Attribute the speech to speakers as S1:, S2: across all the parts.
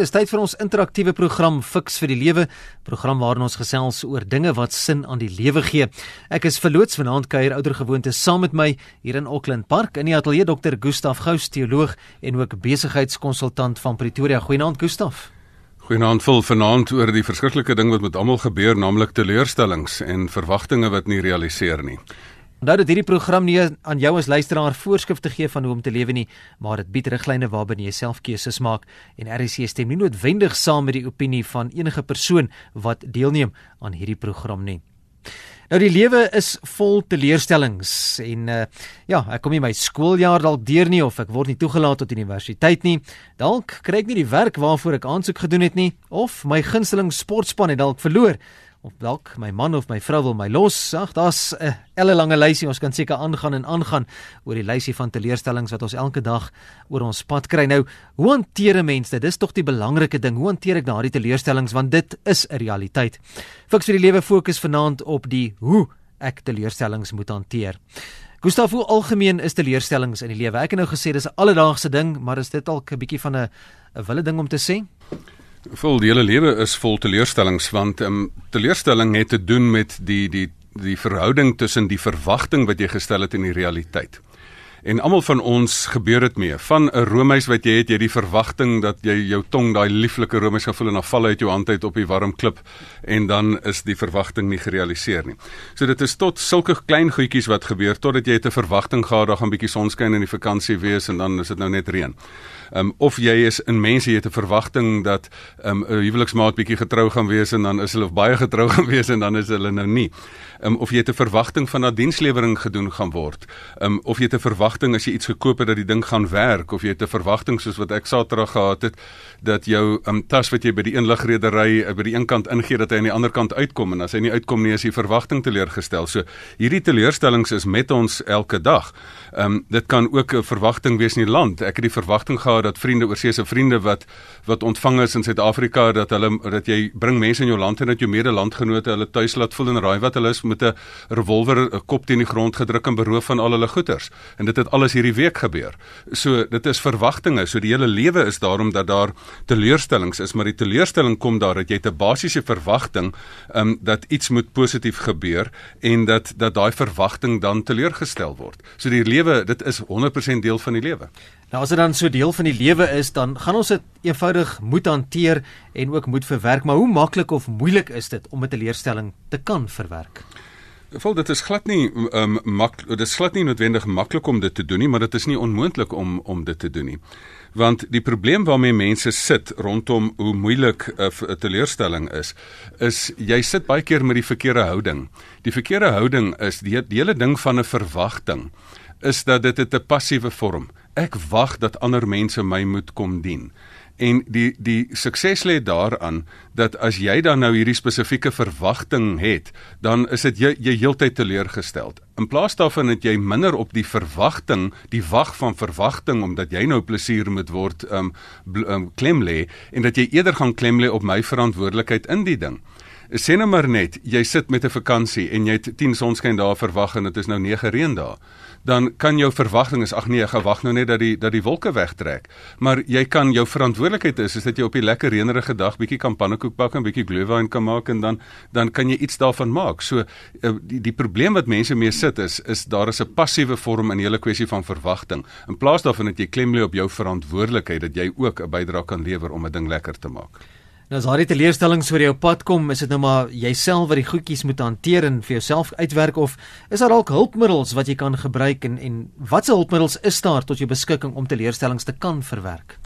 S1: Dis tyd vir ons interaktiewe program Fix vir die Lewe, program waarin ons gesels oor dinge wat sin aan die lewe gee. Ek is verloots vanaand kuier ouer gewoonte saam met my hier in Auckland Park in die ateljee Dr. Gustaf Gous, teoloog en ook besigheidskonsultant van Pretoria. Goeienaand Gustaf.
S2: Goeienaand vol vanaand oor die verskriklike ding wat met almal gebeur, naamlik teleurstellings en verwagtinge wat nie realiseer nie.
S1: Onthou dat hierdie program nie aan jou as luisteraar voorskrifte gee van hoe om te lewe nie, maar dit bied riglyne waarbinne jy self keuses maak en RC stem nie noodwendig saam met die opinie van enige persoon wat deelneem aan hierdie program nie. Nou die lewe is vol teleurstellings en uh, ja, ek kom nie my skooljaar dalk deur nie of ek word nie toegelaat tot universiteit nie. Dalk kry ek nie die werk waarvoor ek aansoek gedoen het nie of my gunsteling sportspan het dalk verloor of dalk my man of my vrou wil my los. Ag, daar's 'n ellelange lysie. Ons kan seker aangaan en aangaan oor die lysie van teleurstellings wat ons elke dag oor ons pad kry. Nou, hoe hanteer 'n mens dit? Dis tog die belangrike ding. Hoe hanteer ek daardie teleurstellings want dit is 'n realiteit. Fiks vir die lewe fokus vanaand op die hoe ek teleurstellings moet hanteer. Gustav, hoe algemeen is teleurstellings in die lewe? Ek het nou gesê dis 'n alledaagse ding, maar is dit dalk 'n bietjie van 'n 'n wille ding om te sê?
S2: Vol die hele lewe is vol teleurstellings want ehm um, teleurstelling het te doen met die die die verhouding tussen die verwagting wat jy gestel het en die realiteit. En almal van ons gebeur dit mee. Van 'n roomys wat jy het, jy die verwagting dat jy jou tong daai lieflike roomys gaan voel en dan val uit jou hand uit op die warm klip en dan is die verwagting nie gerealiseer nie. So dit is tot sulke klein goedjies wat gebeur totdat jy 'n verwagting gehad daar gaan bietjie sonskyn in die vakansie wees en dan is dit nou net reën. Um of jy is in mense jy het 'n verwagting dat um 'n huweliksmaat bietjie getrou gaan wees en dan is hulle baie getrou gaan wees en dan is hulle nou nie. Um of jy het 'n verwagting van dat dienslewering gedoen gaan word. Um of jy het 'n verwagting as jy iets gekoop het dat die ding gaan werk of jy het 'n verwagting soos wat ek Saterdag gehad het dat jou um tas wat jy by die een ligredery uh, by die een kant ingee dat hy aan die ander kant uitkom en as hy nie uitkom nie is die verwagting teleurgestel. So hierdie teleurstellings is met ons elke dag. Um dit kan ook 'n verwagting wees in die land. Ek het die verwagting gehad dat vriende oorseese vriende wat wat ontvang is in Suid-Afrika dat hulle dat jy bring mense in jou land en dat jou medelandgenote hulle tuis laat voel en raai wat hulle is met 'n revolver 'n kop teen die grond gedruk en beroof van al hulle goederes en dit het alles hierdie week gebeur. So dit is verwagtinge. So die hele lewe is daarom dat daar teleurstellings is, maar die teleurstelling kom daar dat jy 'n basiese verwagting um dat iets moet positief gebeur en dat dat daai verwagting dan teleurgestel word. So die lewe, dit is 100% deel van die lewe.
S1: Nou as dit dan so deel van die lewe is, dan gaan ons dit eenvoudig moet hanteer en ook moet verwerk. Maar hoe maklik of moeilik is dit om 'n teleurstelling te kan verwerk?
S2: Vol dit is glad nie um mak dit is glad nie noodwendig maklik om dit te doen nie, maar dit is nie onmoontlik om om dit te doen nie. Want die probleem waarmee mense sit rondom hoe moeilik 'n teleurstelling is, is jy sit baie keer met die verkeerde houding. Die verkeerde houding is die, die hele ding van 'n verwagting is dat dit 'n passiewe vorm. Ek wag dat ander mense my moet kom dien. En die die sukses lê daaraan dat as jy dan nou hierdie spesifieke verwagting het, dan is dit jy jy heeltyd teleurgestel. In plaas daarvan dat jy minder op die verwagting, die wag van verwagting omdat jy nou plesier moet word, um, um klem lê en dat jy eerder gaan klem lê op my verantwoordelikheid in die ding. Sê nou maar net, jy sit met 'n vakansie en jy het 10 sonskyn dae verwag en dit is nou 9 reën dae. Dan kan jou verwagting is ag nee, ek gewag nou net dat die dat die wolke wegtrek. Maar jy kan jou verantwoordelikheid is is dat jy op die lekker reënerige dag bietjie kan pannekoek bak en bietjie glühwein kan maak en dan dan kan jy iets daarvan maak. So eh, die die probleem wat mense mee sit is is daar is 'n passiewe vorm in die hele kwessie van verwagting. In plaas daarvan dat jy klem lê op jou verantwoordelikheid dat jy ook 'n bydrae kan lewer om 'n ding lekker te maak.
S1: Nou as daardie teleurstellings oor jou pad kom, is dit nou maar jouself wat die goedjies moet hanteer en vir jouself uitwerk of is daar dalk hulpmiddels wat jy kan gebruik en en watse hulpmiddels is daar tot jou beskikking om teleurstellings te kan verwerk?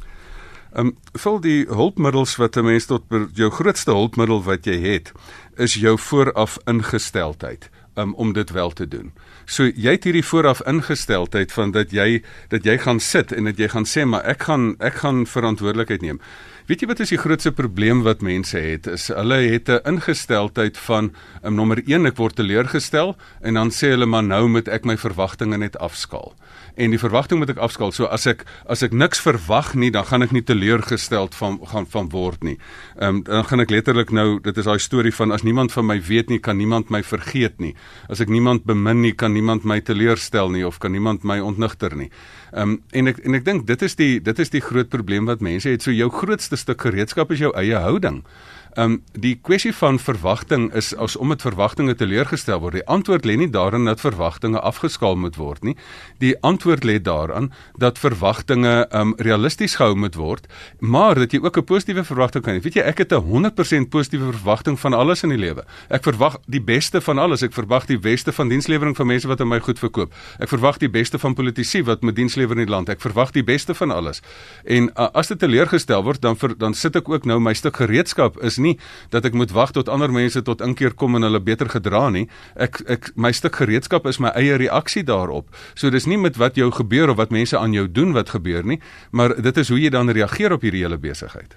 S2: Ehm um, vul die hulpmiddels wat 'n mens tot jou grootste hulpmiddel wat jy het, is jou vooraf ingesteldheid um, om dit wel te doen. So jy het hierdie vooraf ingesteldheid van dat jy dat jy gaan sit en dat jy gaan sê maar ek gaan ek gaan verantwoordelikheid neem. Weet jy wat is die grootste probleem wat mense het? Is hulle het 'n ingesteldheid van um, nommer 1 ek word teleurgestel en dan sê hulle maar nou moet ek my verwagtinge net afskaal. En die verwagting moet ek afskaal. So as ek as ek niks verwag nie, dan gaan ek nie teleurgesteld van gaan van word nie. Ehm um, dan gaan ek letterlik nou dit is daai storie van as niemand van my weet nie, kan niemand my vergeet nie. As ek niemand bemin nie, kan niemand my teleurstel nie of kan niemand my ontnigter nie. Ehm um, en ek en ek dink dit is die dit is die groot probleem wat mense het. So jou grootste stuk gereedskap is jou eie houding. Ehm um, die kwessie van verwagting is as om met verwagtinge teleurgestel word. Die antwoord lê nie daarin dat verwagtinge afgeskaal moet word nie. Die antwoord lê daaraan dat verwagtinge ehm um, realisties gehou moet word, maar dat jy ook 'n positiewe verwagting kan hê. Weet jy, ek het 'n 100% positiewe verwagting van alles in die lewe. Ek verwag die beste van alles. Ek verwag die beste van dienslewering van mense wat aan my goed verkoop. Ek verwag die beste van politici wat met diens lewer in die land. Ek verwag die beste van alles. En uh, as dit teleurgestel word, dan ver, dan sit ek ook nou my stuk gereedskap is nie dat ek moet wag tot ander mense tot inkeer kom en hulle beter gedra nie. Ek ek my stuk gereedskap is my eie reaksie daarop. So dis nie met wat jou gebeur of wat mense aan jou doen wat gebeur nie, maar dit is hoe jy dan reageer op hierdie hele besigheid.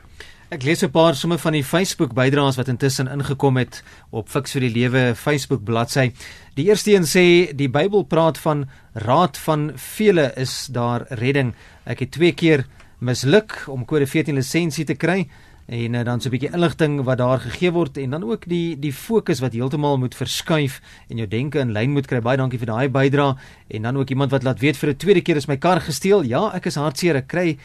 S1: Ek lees 'n paar somme van die Facebook bydraes wat intussen ingekom het op Fix vir die Lewe Facebook bladsy. Die eerste een sê die Bybel praat van raad van vele is daar redding. Ek het twee keer misluk om kode 14 lisensie te kry en uh, dan so 'n bietjie inligting wat daar gegee word en dan ook die die fokus wat heeltemal moet verskuif en jou denke in lyn moet kry. Baie dankie vir daai bydrae en dan ook iemand wat laat weet vir 'n tweede keer is my kar gesteel. Ja, ek is hartseer. Ek kry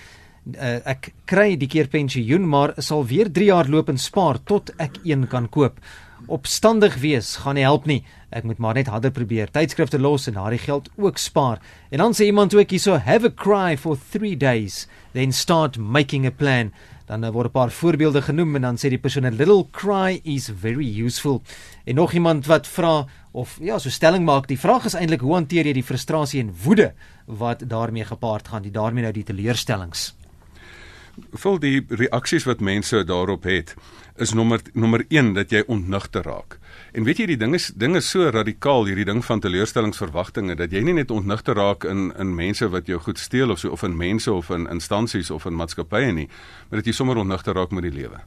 S1: uh, ek kry die keer pensioen, maar sal weer 3 jaar loop en spaar tot ek een kan koop. Opstandig wees gaan nie help nie. Ek moet maar net harder probeer. Tydskrifte los en daardie geld ook spaar. En dan sê iemand ook hierso have a cry for 3 days then start making a plan dan uh, word 'n paar voorbeelde genoem en dan sê die persoon a little cry is very useful. En nog iemand wat vra of ja, so stelling maak, die vraag is eintlik hoe hanteer jy die frustrasie en woede wat daarmee gepaard gaan, die daarmee nou die teleurstellings.
S2: Vol die reaksies wat mense daarop het is nommer nommer 1 dat jy ontnigter raak. En weet jy die ding is ding is so radikaal hierdie ding van teleurstellingsverwagtinge dat jy nie net ontnigter raak in in mense wat jou goed steel of so of in mense of in instansies of in maatskappye nie, maar dat jy sommer ontnigter raak met die lewe.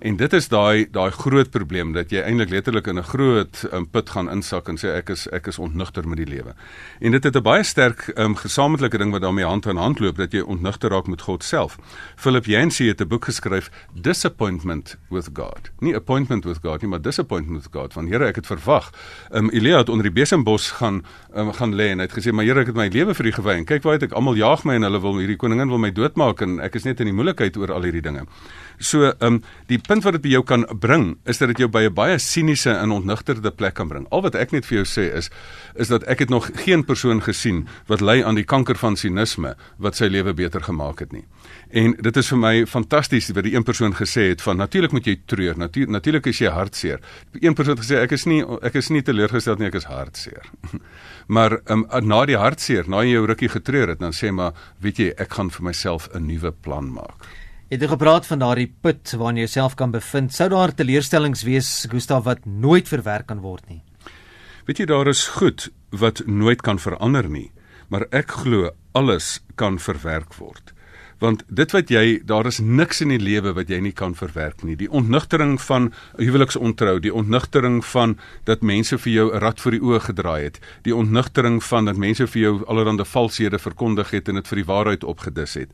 S2: En dit is daai daai groot probleem dat jy eintlik letterlik in 'n groot um, put gaan insak en sê ek is ek is ontnugter met die lewe. En dit het 'n baie sterk um, gesamentlike ding wat daarmee hand aan hand loop dat jy ontnugter raak met God self. Philip Yancey het 'n boek geskryf Disappointment with God. Nie appointment with God nie, maar disappointment with God. Van Here, ek het verwag. Um, Elia het onder die besembos gaan um, gaan lê en hy het gesê, "Maar Here, ek het my lewe vir U gewy en kyk waar het ek almal jaag my en hulle wil hierdie koningin wil my doodmaak en ek is net in die moeilikheid oor al hierdie dinge." So, ehm um, die punt wat dit by jou kan bring is dat dit jou by 'n baie siniese en ontnugterde plek kan bring. Al wat ek net vir jou sê is is dat ek het nog geen persoon gesien wat ly aan die kanker van sinisme wat sy lewe beter gemaak het nie. En dit is vir my fantasties wat die een persoon gesê het van natuurlik moet jy treur, natuur, natuurlik is jy hartseer. Een persoon het gesê ek is nie ek is nie teleurgesteld nie, ek is hartseer. maar um, na die hartseer, na jy jou rukkie getreur het, dan sê maar, weet jy, ek gaan vir myself 'n nuwe plan maak.
S1: Het jy gepraat van daardie put waarin jy jouself kan bevind? Sou daar teleurstellings wees, Gustaf, wat nooit verwerk kan word nie?
S2: Weet jy daar is goed wat nooit kan verander nie, maar ek glo alles kan verwerk word. Want dit wat jy daar is niks in die lewe wat jy nie kan verwerk nie. Die ontnugtering van huweliksontrou, die ontnugtering van dat mense vir jou 'n rad vir die oë gedraai het, die ontnugtering van dat mense vir jou allerlei valshede verkondig het en dit vir die waarheid opgedis het.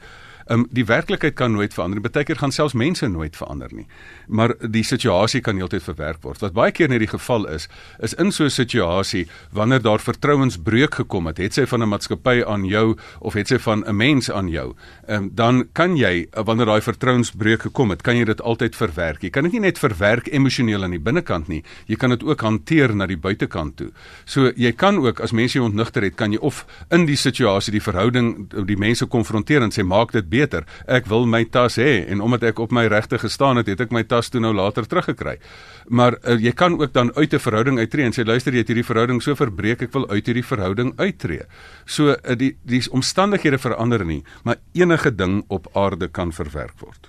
S2: Um, die werklikheid kan nooit verander. Partykeer gaan selfs mense nooit verander nie. Maar die situasie kan heeltyd verwerk word. Wat baie keer nie die geval is, is in so 'n situasie wanneer daar vertrouensbreuk gekom het, het sy van 'n maatskappy aan jou of het sy van 'n mens aan jou, um, dan kan jy wanneer daai vertrouensbreuk gekom het, kan jy dit altyd verwerk. Jy kan dit nie net verwerk emosioneel aan die binnekant nie, jy kan dit ook hanteer na die buitekant toe. So jy kan ook as mense jou ontnigter het, kan jy of in die situasie die verhouding die mense konfronteer en sê maak dit beter. Ek wil my tas hê en omdat ek op my regte gestaan het, het ek my tas toe nou later teruggekry. Maar uh, jy kan ook dan uit 'n verhouding uittreë en sê luister jy het hierdie verhouding so verbreek, ek wil uit hierdie verhouding uittreë. So uh, die die omstandighede verander nie, maar enige ding op aarde kan verwerk word.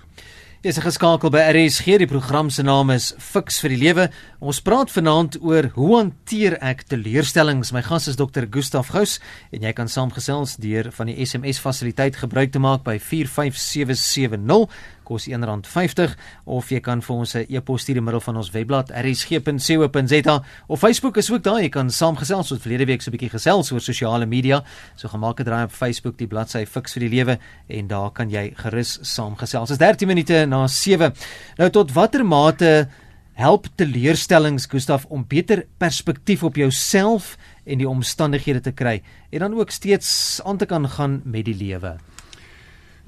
S1: Jy is geskakel by RSG. Die program se naam is Fix vir die Lewe. Ons praat vanaand oor hoe hanteer ek teleurstellings. My gas is Dr. Gustaf Gous en jy kan saamgesels deur van die SMS fasiliteit gebruik te maak by 45770 kos R1.50 of jy kan vir ons 'n e-pos stuur deur middel van ons webblad rsg.co.za of Facebook is ook daar jy kan saamgesels soos verlede week so 'n bietjie gesels oor sosiale media so gemaak het draai op Facebook die bladsy Fix vir die Lewe en daar kan jy gerus saamgesels. Dit is 13 minute na 7. Nou tot watter mate help teleurstellings Gustaf om beter perspektief op jouself en die omstandighede te kry en dan ook steeds aan te kan gaan met die lewe.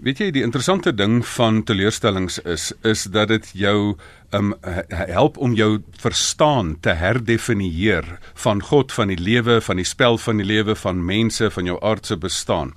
S2: Weet jy die interessante ding van teleurstellings is is dat dit jou um help om jou verstaan te herdefinieer van God, van die lewe, van die spel van die lewe, van mense, van jou aardse bestaan.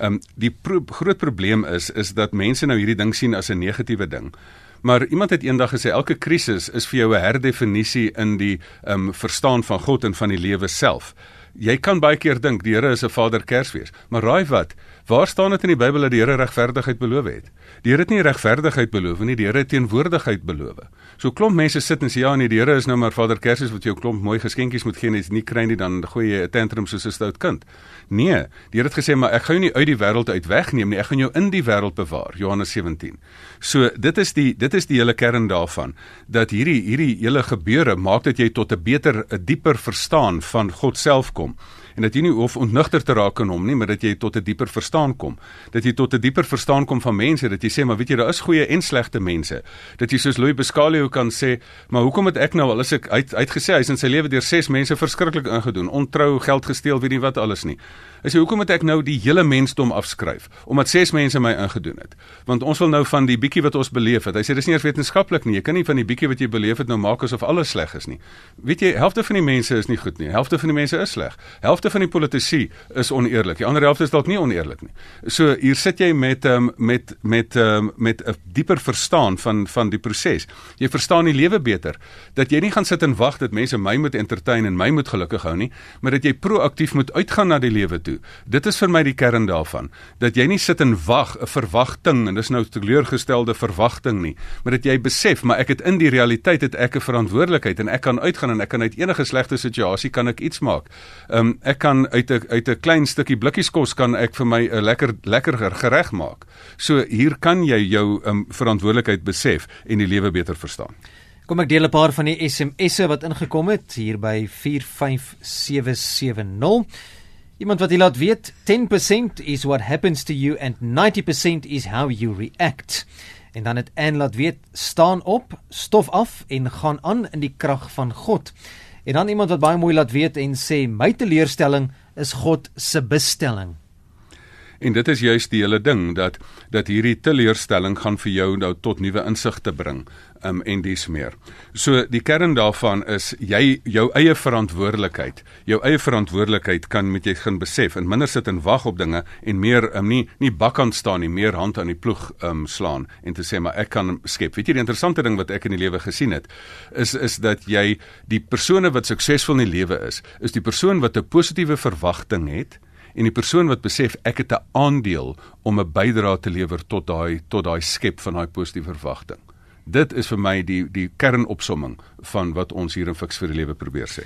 S2: Um die pro groot probleem is is dat mense nou hierdie ding sien as 'n negatiewe ding. Maar iemand het eendag gesê elke krisis is vir jou 'n herdefinisie in die um verstaan van God en van die lewe self. Jy kan baie keer dink die Here is 'n Vader Kersfees, maar raai wat? Waar staan dit in die Bybel dat die Here regverdigheid beloof het? Die Here het nie regverdigheid beloof nie, die Here het teenwoordigheid beloof. So klomp mense sit en sê ja, nee, die Here is nou maar Vader Kersfees wat jou klomp mooi geskenkies moet gee en as jy nie kry nie dan gooi jy 'n tantrum soos 'n stout kind. Nee, die Here het gesê maar ek gaan jou nie uit die wêreld uit wegneem nie, ek gaan jou in die wêreld bewaar. Johannes 17. So dit is die dit is die hele kern daarvan dat hierdie hierdie hele gebeure maak dat jy tot 'n beter 'n dieper verstaan van God self kom en dat jy nie hoef ontnigter te raak in hom nie, maar dat jy tot 'n dieper verstaan kom. Dat jy tot 'n dieper verstaan kom van mense, dat jy sê maar weet jy daar is goeie en slegte mense. Dat jy soos Louis Bescalio kan sê, maar hoekom het ek nou al as ek uit uitgesê hy is in sy lewe deur 6 mense verskriklik ingedoen, ontrou, geld gesteel, weet nie wat alles nie. Hy sê hoekom moet ek nou die hele mensdom afskryf omdat ses mense my ingedoen het? Want ons wil nou van die bietjie wat ons beleef het. Hy sê dis nie eers wetenskaplik nie. Jy kan nie van die bietjie wat jy beleef het nou maak asof alles sleg is nie. Weet jy, helfte van die mense is nie goed nie. Helfte van die mense is sleg. Helfte van die politici is oneerlik. Die ander helfte is dalk nie oneerlik nie. So hier sit jy met um, met met um, met 'n dieper verstaan van van die proses. Jy verstaan die lewe beter dat jy nie gaan sit en wag dat mense my moet entertain en my moet gelukkig hou nie, maar dat jy proaktief moet uitgaan na die lewe toe toe. Dit is vir my die kern daarvan dat jy nie sit en wag 'n verwagting en dis nou teleurgestelde verwagting nie, maar dat jy besef maar ek het in die realiteit het ek 'n verantwoordelikheid en ek kan uitgaan en ek kan uit enige slegte situasie kan ek iets maak. Ehm um, ek kan uit 'n uit 'n klein stukkie blikkies kos kan ek vir my 'n lekker lekkerder gereg maak. So hier kan jy jou um, verantwoordelikheid besef en die lewe beter verstaan.
S1: Kom ek deel 'n paar van die SMS'e wat ingekom het hier by 45770. Iemand wat jy laat weet 10% is what happens to you and 90% is how you react. En dan het en laat weet staan op, stof af en gaan aan in die krag van God. En dan iemand wat baie mooi laat weet en sê my teleurstelling is God se bestelling.
S2: En dit is juist die hele ding dat dat hierdie teleurstelling gaan vir jou nou tot nuwe insigte bring um, en dis meer. So die kern daarvan is jy jou eie verantwoordelikheid. Jou eie verantwoordelikheid kan met jy gaan besef en minder sit en wag op dinge en meer um, nie nie bakkant staan nie, meer hand aan die ploeg um, slaan en te sê maar ek kan skep. Weet jy die interessante ding wat ek in die lewe gesien het is is dat jy die persone wat suksesvol in die lewe is, is die persoon wat 'n positiewe verwagting het en die persoon wat besef ek het 'n aandeel om 'n bydrae te lewer tot daai tot daai skep van daai positiewe verwagting. Dit is vir my die die kernopsomming van wat ons hier in Fix vir die Lewe probeer sê.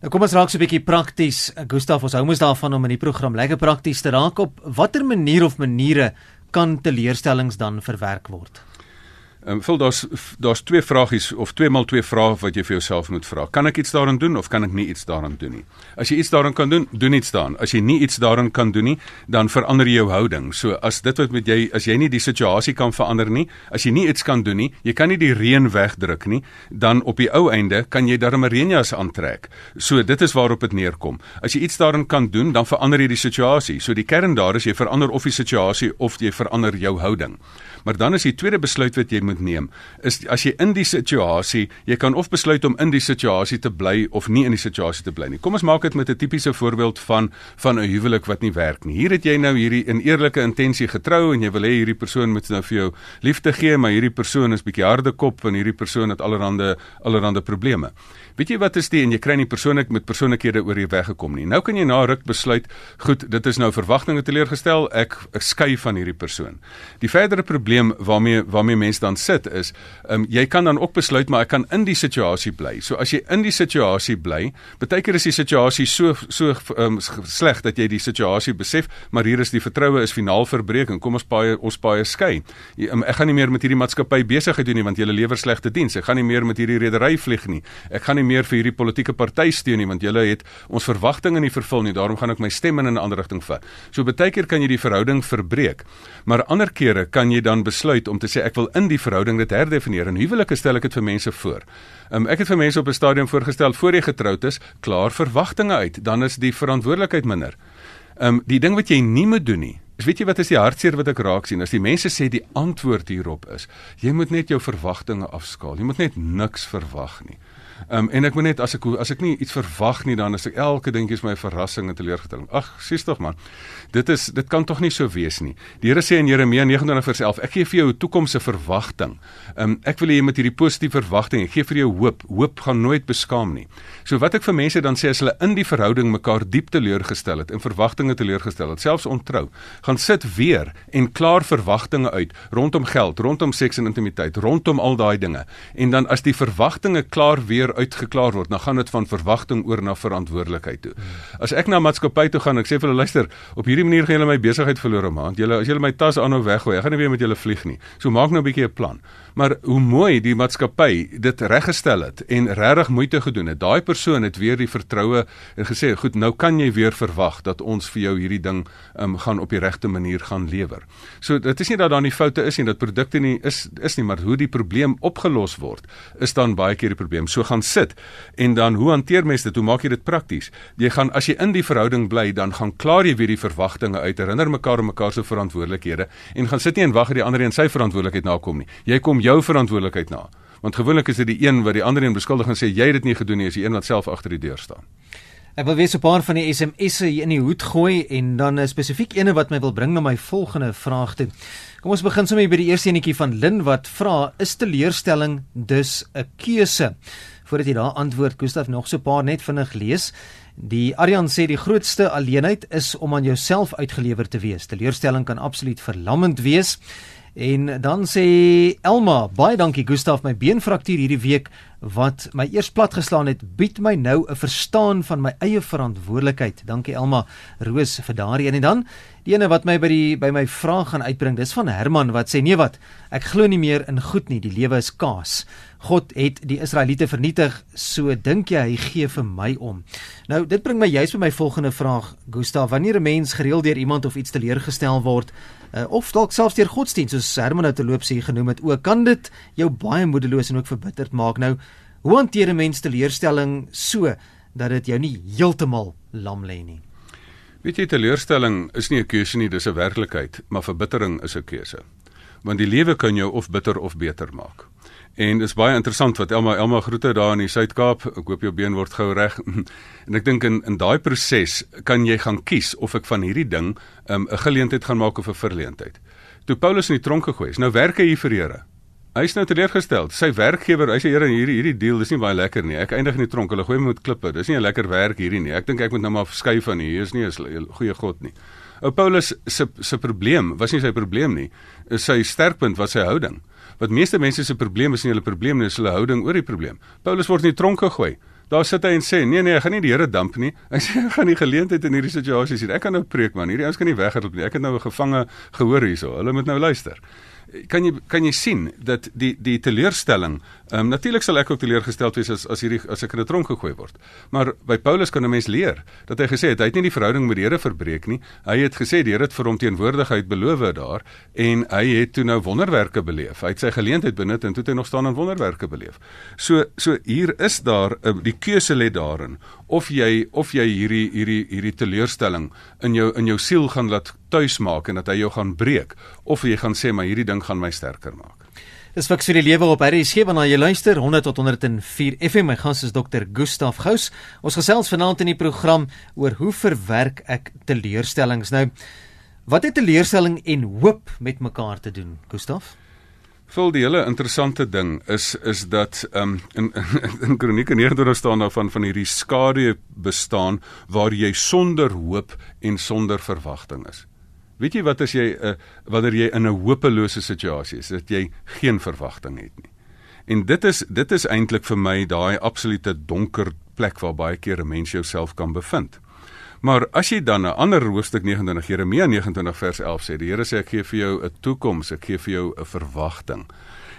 S1: Nou kom ons raak so 'n bietjie prakties. Gustaf, ons hou mos daarvan om in die program lekker prakties te raak op watter manier of maniere kan teleurstellings dan verwerk word?
S2: Ehm um, vul daar's daar's twee vragies of twee maal twee vrae wat jy vir jouself moet vra. Kan ek iets daaraan doen of kan ek nie iets daaraan doen nie? As jy iets daaraan kan doen, doen iets daaraan. As jy nie iets daaraan kan doen nie, dan verander jy jou houding. So as dit wat met jy as jy nie die situasie kan verander nie, as jy nie iets kan doen nie, jy kan nie die reën wegdruk nie, dan op die ou einde kan jy darm 'n reënjas aantrek. So dit is waarop dit neerkom. As jy iets daaraan kan doen, dan verander jy die situasie. So die kern daar is jy verander of die situasie of jy verander jou houding. Maar dan is die tweede besluit wat jy moet neem, is as jy in die situasie, jy kan of besluit om in die situasie te bly of nie in die situasie te bly nie. Kom ons maak dit met 'n tipiese voorbeeld van van 'n huwelik wat nie werk nie. Hier het jy nou hierdie in eerlike intensie getrou en jy wil hê hierdie persoon moet nou vir jou liefde gee, maar hierdie persoon is bietjie harde kop en hierdie persoon het allerlei allerlei probleme. Weet jy wat is die en jy kry nie persoonlik met persoonlikhede oor die weg gekom nie. Nou kan jy na ruk besluit, goed, dit is nou verwagtinge teleurgestel, ek, ek skei van hierdie persoon. Die verdere probleem waarmee waarmee mense dan sit is, um, jy kan dan ook besluit maar ek kan in die situasie bly. So as jy in die situasie bly, baie keer is die situasie so so um, sleg dat jy die situasie besef, maar hier is die vertroue is finaal verbreek en kom ons paai ons paai skei. Um, ek gaan nie meer met hierdie maatskappy besigheid doen nie want julle lewer slegte diens. Ek gaan nie meer met hierdie redery vlieg nie. Ek gaan nie meer vir hierdie politieke party steun nie want julle het ons verwagtinge nie vervul nie. Daarom gaan ek my stem in 'n ander rigting vat. So baie keer kan jy die verhouding verbreek. Maar ander kere kan jy dan besluit om te sê ek wil in die verhouding dit herdefinieer. En huwelike stel ek dit vir mense voor. Um, ek het vir mense op 'n stadium voorgestel voor jy getroud is, klaar verwagtinge uit, dan is die verantwoordelikheid minder. Um, die ding wat jy nie moet doen nie, is weet jy wat is die hartseer wat ek raak sien? As die mense sê die antwoord hierop is, jy moet net jou verwagtinge afskaal. Jy moet net niks verwag nie. Um, en ek moet net as ek as ek nie iets verwag nie dan is ek elke dingetjie is my verrassing en teleurstelling. Ag, sies tog man. Dit is dit kan tog nie so wees nie. Die Here sê in Jeremia 29:11, ek gee vir jou 'n toekomse verwagting. Ehm um, ek wil hê jy moet hierdie positiewe verwagting, ek gee vir jou hoop. Hoop gaan nooit beskaam nie. So wat ek vir mense dan sê as hulle in die verhouding mekaar diep teleurgestel het en verwagtinge teleurgestel het, selfs ontrou, gaan sit weer en klaar verwagtinge uit rondom geld, rondom seks en intimiteit, rondom al daai dinge. En dan as die verwagtinge klaar weer uitgeklaar word, dan gaan dit van verwagting oor na verantwoordelikheid toe. As ek na maatskappy toe gaan, ek sê vir hulle luister, op hierdie manier gaan julle my besigheid verloor maand. Julle as julle my tas aanhou weggooi, ek gaan nie weer met julle vlieg nie. So maak nou 'n bietjie 'n plan. Maar hoe mooi die maatskappy dit reggestel het en regtig moeite gedoen het. Daai persoon het weer die vertroue en gesê, "Goed, nou kan jy weer verwag dat ons vir jou hierdie ding um, gaan op die regte manier gaan lewer." So dit is nie dat daar nie foute is nie, dat produkte nie is is nie, maar hoe die probleem opgelos word, is dan baie keer die probleem. So gaan sit en dan hoe hanteer mense dit? Hoe maak jy dit prakties? Jy gaan as jy in die verhouding bly, dan gaan klaar jy weer die verwagtinge uit, herinner mekaar aan mekaar se verantwoordelikhede en gaan sit nie en wag dat die ander een sy verantwoordelikheid nakom nie. Jy kom jou verantwoordelikheid na. Want gewoonlik is dit die een wat die ander een beskuldig en sê jy het dit nie gedoen nie, is die een wat self agter die deur staan.
S1: Ek wil weer so 'n paar van die SMS'e hier in die hoed gooi en dan 'n spesifiek ene wat my wil bring na my volgende vraag toe. Kom ons begin sommer by die eerste enetjie van Lin wat vra: Is teleurstelling dus 'n keuse? Voordat jy daar antwoord, Gustaf nog so 'n paar net vinnig lees. Die Aryan sê die grootste alleenheid is om aan jouself uitgelewer te wees. Teleurstelling kan absoluut verlammend wees. En dan sê Elma, baie dankie Gustaf, my beenfraktuur hierdie week wat my eers platgeslaan het, bied my nou 'n verstaan van my eie verantwoordelikheid. Dankie Elma Roos vir daardie een en dan die ene wat my by die by my vraag gaan uitbring. Dis van Herman wat sê nee wat, ek glo nie meer in goed nie, die lewe is kaas. God het die Israeliete vernietig, so dink jy hy gee vir my om. Nou dit bring my juist by my volgende vraag, Gustaf, wanneer 'n mens gereeld deur iemand of iets teleurgestel word, uh, of dalk selfs deur godsdienst soos Herman nou te loop sê genoem het, ook kan dit jou baie moedeloos en ook verbitterd maak. Nou, hoe hanteer 'n mens teleurstelling so dat dit jou nie heeltemal lam lê nie?
S2: Weet jy teleurstelling is nie 'n keuse nie, dis 'n werklikheid, maar verbittering is 'n keuse. Want die lewe kan jou of bitter of beter maak. En dis baie interessant wat Elma Elma groete daar in die Suid-Kaap. Ek hoop jou been word gou reg. en ek dink in in daai proses kan jy gaan kies of ek van hierdie ding um, 'n um, geleentheid gaan maak of 'n verleentheid. Toe Paulus in die tronk gegooi is, nou werk hy hier vir Here. Hy is nou teleurgestel. Sy werkgewer, hy sê Here, hierdie hierdie deal dis nie baie lekker nie. Ek eindig in die tronk. Hulle gooi my met klippe. Dis nie 'n lekker werk hierdie nie. Ek dink ek moet nou maar verskuif van hier. Hier is nie 'n goeie God nie. Ou Paulus se se probleem was nie sy probleem nie. Sy sterkpunt was sy houding. Wat meeste mense se probleem is nie hulle probleem nie, is hulle houding oor die probleem. Paulus word in die tronk gegooi. Daar sit hy en sê: "Nee nee, ek gaan nie die Here damp nie. Hy sê ek gaan nie geleentheid in hierdie situasie sien. Ek kan nou preek man. Hierdie ouens kan nie weghardloop nie. Ek het nou 'n gevange gehoor hierso. Hulle moet nou luister." Kan jy kan jy sien dat die die teleurstelling ehm um, natuurlik sal ek ook teleurgestel wees as as hierdie as ek in 'n tronk gegooi word. Maar by Paulus kan 'n mens leer dat hy gesê het hy het nie die verhouding met die Here verbreek nie. Hy het gesê die Here het vir hom teenwoordigheid beloof daar en hy het toe nou wonderwerke beleef. Hy het sy geleentheid benut en toe het hy nog staan en wonderwerke beleef. So so hier is daar uh, die keuse lê daarin of jy of jy hierdie hierdie hierdie teleurstelling in jou in jou siel gaan laat tuis maak en dat hy jou gaan breek of jy gaan sê maar hierdie ding gaan my sterker maak.
S1: Dis fiks vir die lewe op RSG wanneer jy luister 100 tot 104 FM. My gas is Dr. Gustaf Gous. Ons gesels vanaand in die program oor hoe verwerk ek teleurstellings. Nou, wat het teleurstelling en hoop met mekaar te doen, Gustaf?
S2: Vol die hele interessante ding is is dat um, in in Kronieke 29 staan daarvan van hierdie skadu bestaan waar jy sonder hoop en sonder verwagting is. Weet jy wat as jy uh, wanneer jy in 'n hopelose situasie is, dat jy geen verwagting het nie. En dit is dit is eintlik vir my daai absolute donker plek waar baie keer 'n mens jouself kan bevind. Maar as jy dan 'n ander hoofstuk 29 Jeremia 29 vers 11 sê, die Here sê ek gee vir jou 'n toekoms, ek gee vir jou 'n verwagting.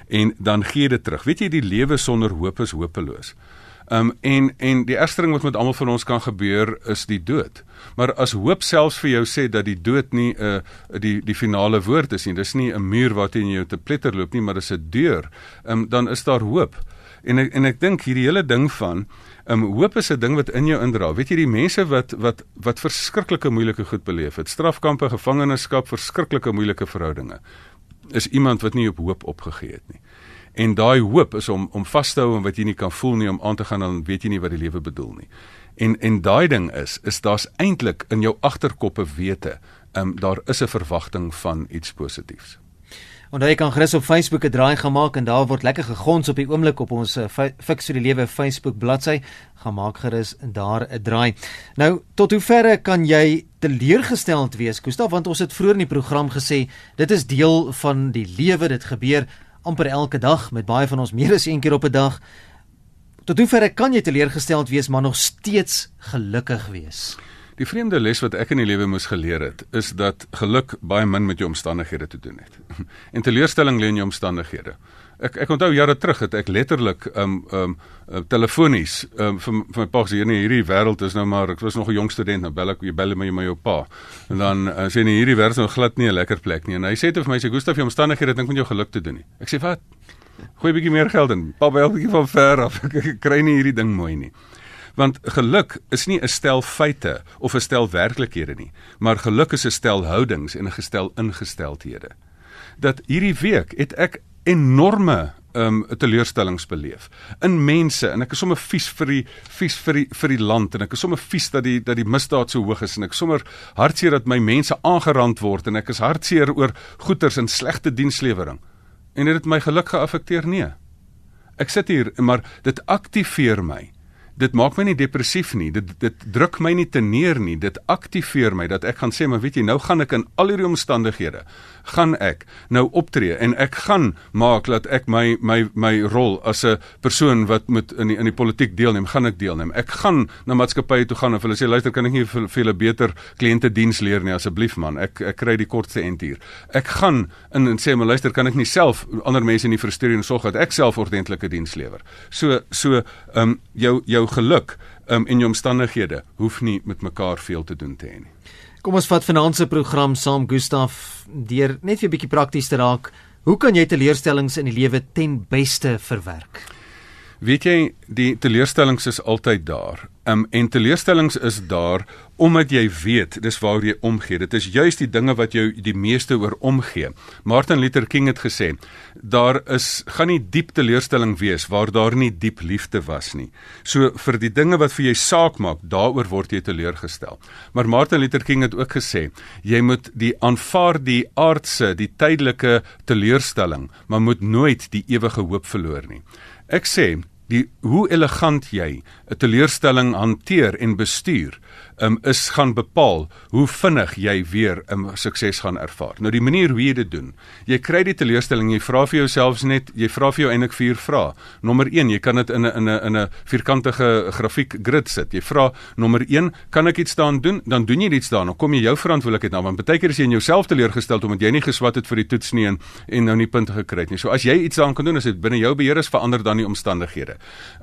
S2: en dan gee dit terug. Weet jy die lewe sonder hoop is hopeloos. Um en en die ergste ding wat met almal van ons kan gebeur is die dood. Maar as hoop selfs vir jou sê dat die dood nie 'n uh, die die finale woord is nie, dis nie 'n muur waarteen jy te pletter loop nie, maar dis 'n deur. Um dan is daar hoop. En ek, en ek dink hierdie hele ding van um hoop is 'n ding wat in jou indra. Weet jy die mense wat wat wat verskriklike moeilike goed beleef het, strafkampe, gevangenskap, verskriklike moeilike verhoudinge, is iemand wat nie op hoop opgegee het nie. En daai hoop is om om vas te hou en wat jy nie kan voel nie om aan te gaan dan weet jy nie wat die lewe bedoel nie. En en daai ding is is daar's eintlik in jou agterkoppe wete, ehm um, daar is 'n verwagting van iets positiefs.
S1: En jy kan gerus op Facebook 'n draai gemaak en daar word lekker gegons op die oomblik op ons uh, Fix vir die Lewe Facebook bladsy. Gaan maak gerus daar 'n draai. Nou, tot hoeverre kan jy teleurgesteld wees, Gustaf, want ons het vroeër in die program gesê dit is deel van die lewe, dit gebeur amper elke dag met baie van ons meer as een keer op 'n dag. Tot hoever kan jy teleurgesteld wees maar nog steeds gelukkig wees?
S2: Die vreemde les wat ek in die lewe moes geleer het, is dat geluk baie min met jou omstandighede te doen het. En teleurstelling lê in jou omstandighede. Ek ek onthou jare terug het ek letterlik um um uh, telefonies um vir vir my pa gesê nee hierdie wêreld is nou maar ek was nog 'n jong student nou bel ek jy bel my my jou pa en dan uh, sê nee hierdie wêreld is nou glad nie 'n lekker plek nie en hy sê dit vir my sê Gustaf jy omstandighede dink met jou geluk te doen nie. Ek sê wat? Gooi 'n bietjie meer geld in. Pa bel 'n bietjie van ver af. Ek kry nie hierdie ding mooi nie. Want geluk is nie 'n stel feite of 'n stel werklikhede nie, maar geluk is 'n stel houdings en 'n gestel ingesteldhede. Dat hierdie week het ek enorme um teleurstellings beleef in mense en ek is sommer vies vir die vies vir die vir die land en ek is sommer vies dat die dat die misdaad so hoog is en ek sommer hartseer dat my mense aangerand word en ek is hartseer oor goeters en slegte dienslewering. En het dit my geluk geaffekteer? Nee. Ek sit hier maar dit aktiveer my dit maak my nie depressief nie. Dit dit druk my nie te neer nie. Dit aktiveer my dat ek gaan sê, maar weet jy, nou gaan ek in al hierdie omstandighede gaan ek nou optree en ek gaan maak dat ek my my my rol as 'n persoon wat moet in die, in die politiek deelneem, gaan ek deelneem. Ek gaan na maatskappye toe gaan en hulle sê luister, kan ek nie vir, vir julle beter kliënte diens leer nie asseblief man. Ek ek kry die kortste end hier. Ek gaan in en sê maar luister, kan ek nie self ander mense nie frustreer en sorg dat ek self ordentlike diens lewer. So so ehm um, jou jou geluk um, en jou omstandighede hoef nie met mekaar veel te doen te hê nie.
S1: Kom ons vat vanaand se program saam Gustaf deur net vir 'n bietjie prakties te raak. Hoe kan jy teleurstellings in die lewe ten beste verwerk?
S2: Weet jy, die teleurstellings is altyd daar. Um, en teleurstellings is daar omdat jy weet dis waar jy omgee. Dit is juis die dinge wat jou die meeste oor omgee. Martin Luther King het gesê, daar is gaan nie diep teleurstelling wees waar daar nie diep liefde was nie. So vir die dinge wat vir jou saak maak, daaroor word jy teleurgestel. Maar Martin Luther King het ook gesê, jy moet die aanvaar die aardse, die tydelike teleurstelling, maar moet nooit die ewige hoop verloor nie. Ek sê die hoe elegant jy 'n teleurstelling hanteer en bestuur um, is gaan bepaal hoe vinnig jy weer 'n um, sukses gaan ervaar. Nou die manier hoe jy dit doen. Jy kry die teleurstelling, jy vra vir jouself net, jy vra vir jou eintlik vier vrae. Nommer 1, jy kan dit in 'n in 'n in 'n vierkantige grafiek grid sit. Jy vra nommer 1, kan ek iets daaraan doen? Dan doen jy iets daaraan. Dan kom jy jou verantwoordelikheid na, want baie keer is jy in jouself teleurgestel omdat jy nie geswat het vir die toets nie en en nou nie punte gekry het nie. So as jy iets daaraan kan doen, as dit binne jou beheer is, verander dan die omstandighede.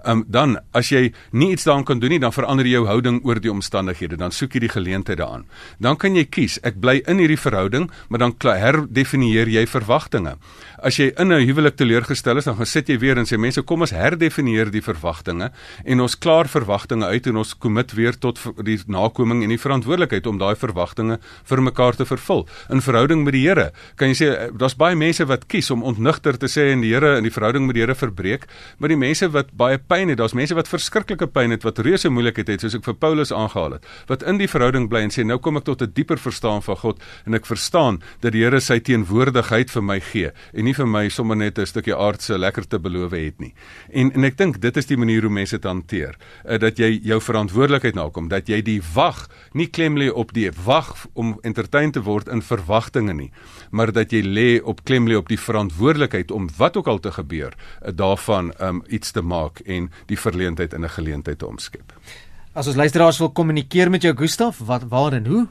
S2: Ehm um, dan as jy nie iets daaraan kan doen nie, dan verander jy jou houding oor die omstandighede omstandighede, dan soek jy die geleentheid daaraan. Dan kan jy kies, ek bly in hierdie verhouding, maar dan herdefinieer jy verwagtinge. As jy in 'n huwelik teleurgestel is, dan gaan sit jy weer en sê mense, kom ons herdefinieer die verwagtinge en ons klaar verwagtinge uit en ons kommit weer tot die nakoming en die verantwoordelikheid om daai verwagtinge vir mekaar te vervul. In verhouding met die Here, kan jy sê eh, daar's baie mense wat kies om ontnigter te sê en die Here in die verhouding met die Here verbreek, maar die mense wat baie pyn het, daar's mense wat verskriklike pyn het wat reuse moeilikheid het, soos ek vir Paulus aangehaal het wat in die verhouding bly en sê nou kom ek tot 'n dieper verstaan van God en ek verstaan dat die Here sy teenwoordigheid vir my gee en nie vir my sommer net 'n stukkie aardse lekker te beloof het nie. En en ek dink dit is die manier hoe mense dit hanteer, uh, dat jy jou verantwoordelikheid nakom, dat jy die wag nie klem lê op die wag om entertain te word in verwagtinge nie, maar dat jy lê op klem lê op die verantwoordelikheid om wat ook al te gebeur, uh, daarvan um, iets te maak en die verleentheid in 'n geleentheid te omskep.
S1: As ons luisteraars wil kommunikeer met jou Gustaf, wat waar en hoe?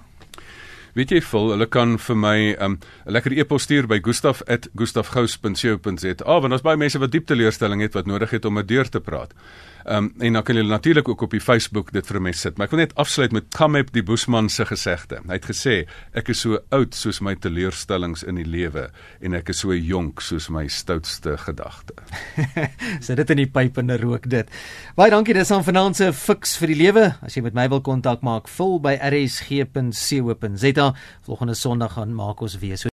S2: Weet jy vol, hulle kan vir my 'n um, lekker e-pos stuur by gustaf@gustafgous.co.za. Want ons baie mense wat diep teleurstelling het wat nodig het om 'n deur te praat. Ehm um, en dan kan jy natuurlik ook op die Facebook dit vir mense sit. Maar ek wil net afsluit met Kamep die Boesman se gesegde. Hy het gesê ek is so oud soos my teleurstellings in die lewe en ek is so jonk soos my stoutste gedagte.
S1: Sit dit in die pyp en rook dit. Baie dankie dis aan vanaand se fiks vir die lewe. As jy met my wil kontak maak, vul by rsg.co.za. Volgende Sondag gaan maak ons weer so